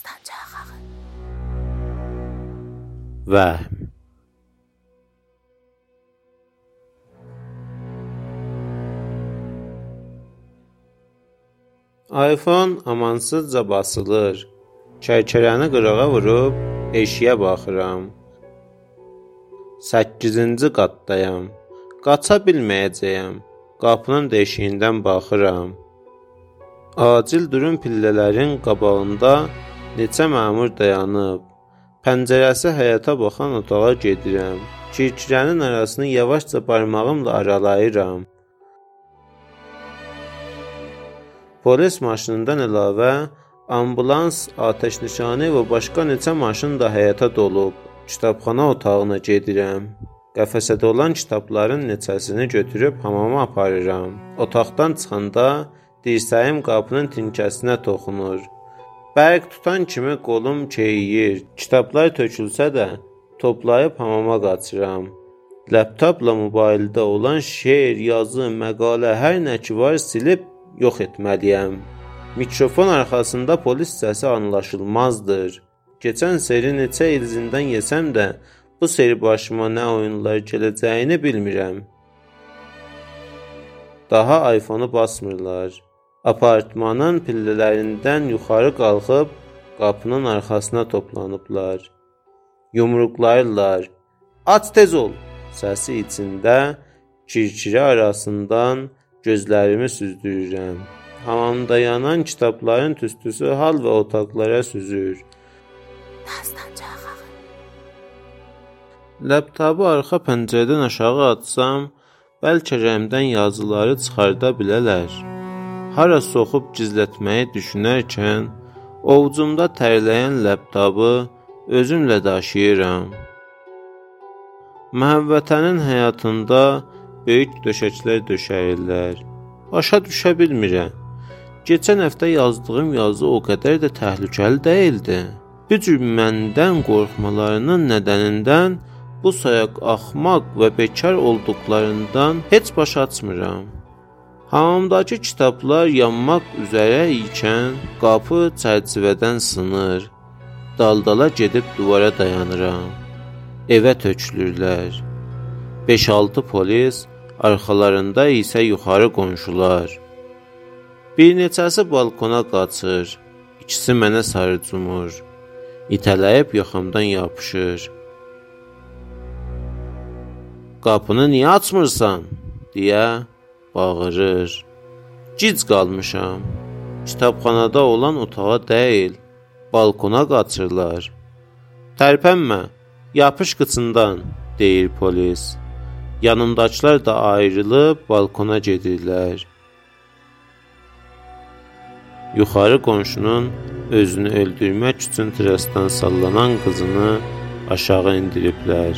Dastancağı. Vəhm iPhone amansızca basılır. Kərkərəni qırağa vurub eşiyə baxıram. 8-ci qatdayam. Qaça bilməyəcəyəm. Qapının deşiyindən baxıram. Acil durum pillələrin qabağında neçə məmur dayanıb. Pəncərəsi həyata baxan otağa gedirəm. Kirkirənin arasını yavaşca barmağımla aralayıram. Polis maşınından əlavə ambulans, atəşnişanı və başqa neçə maşın da həyata dolub. Kitabxana otağına gedirəm. Qəfəsədə olan kitabların neçəsini götürüb hamama aparıram. Otaqdan çıxanda dirsəyim qapının tinkəsinə toxunur. Bərq tutan kimi qolum keyiyir. Kitablar tökülsə də toplayıb hamama qaçıram. Laptopla mobildə olan şeir, yazı, məqalə, hər nə ki var silib yox etməliyəm. Mikrofon arxasında polis səsi anlaşılmazdır. Keçən seri neçə il zindan yesəm də, bu seri başıma nə oyunlar gələcəyini bilmirəm. Daha iPhone-u basmırlar. Apartmanın pillələrindən yuxarı qalxıb qapının arxasına toplanıblar. Yumruqlayırlar. Aç tez ol səsi içində kirkirə arasından gözlərimi süzdürürəm. Hamamda yanan kitabların tüstüsü hal və otaqlara süzür. Dastancağı. Laptopu arxa pəncərədən aşağı atsam, bəlkə rəmdən yazıları çıxarda bilərlər. Hara soxub gizlətməyi düşünərkən, ovucumda tərləyən laptopu özümlə daşıyıram. Məhəvvətənin həyatında böyük döşəklər döşəyirlər. Başa düşə bilmirəm. Keçən həftə yazdığım yazı o qədər də təhlükəli deyildi. Bu cür məndən qorxmalarının nədənindən bu sayaq axmaq və bekar olduqlarından heç baş açmıram. Hamamdakı kitablar yanmaq üzrə ikən qapı çərçivədən sınır. Daldala gedib divara dayanıram. Evə tökülürlər. 5-6 polis, arxalarında isə yuxarı qonşular. Bir neçəsi balkona qaçır. İkisi mənə sarı cumur. İtələyib yaxamdan yapışır. Qapını niyə açmırsan? deyə bağırır. Gic qalmışam. Kitabxanada olan otağa deyil, balkona qaçırlar. Tərpənmə, yapış qıçından, deyir polis. Yanımdakılar da ayrılıb balkona gedirlər. Yuxarı qonşunun özünü öldürmək üçün trasdan sallanan qızını aşağı indiriblər.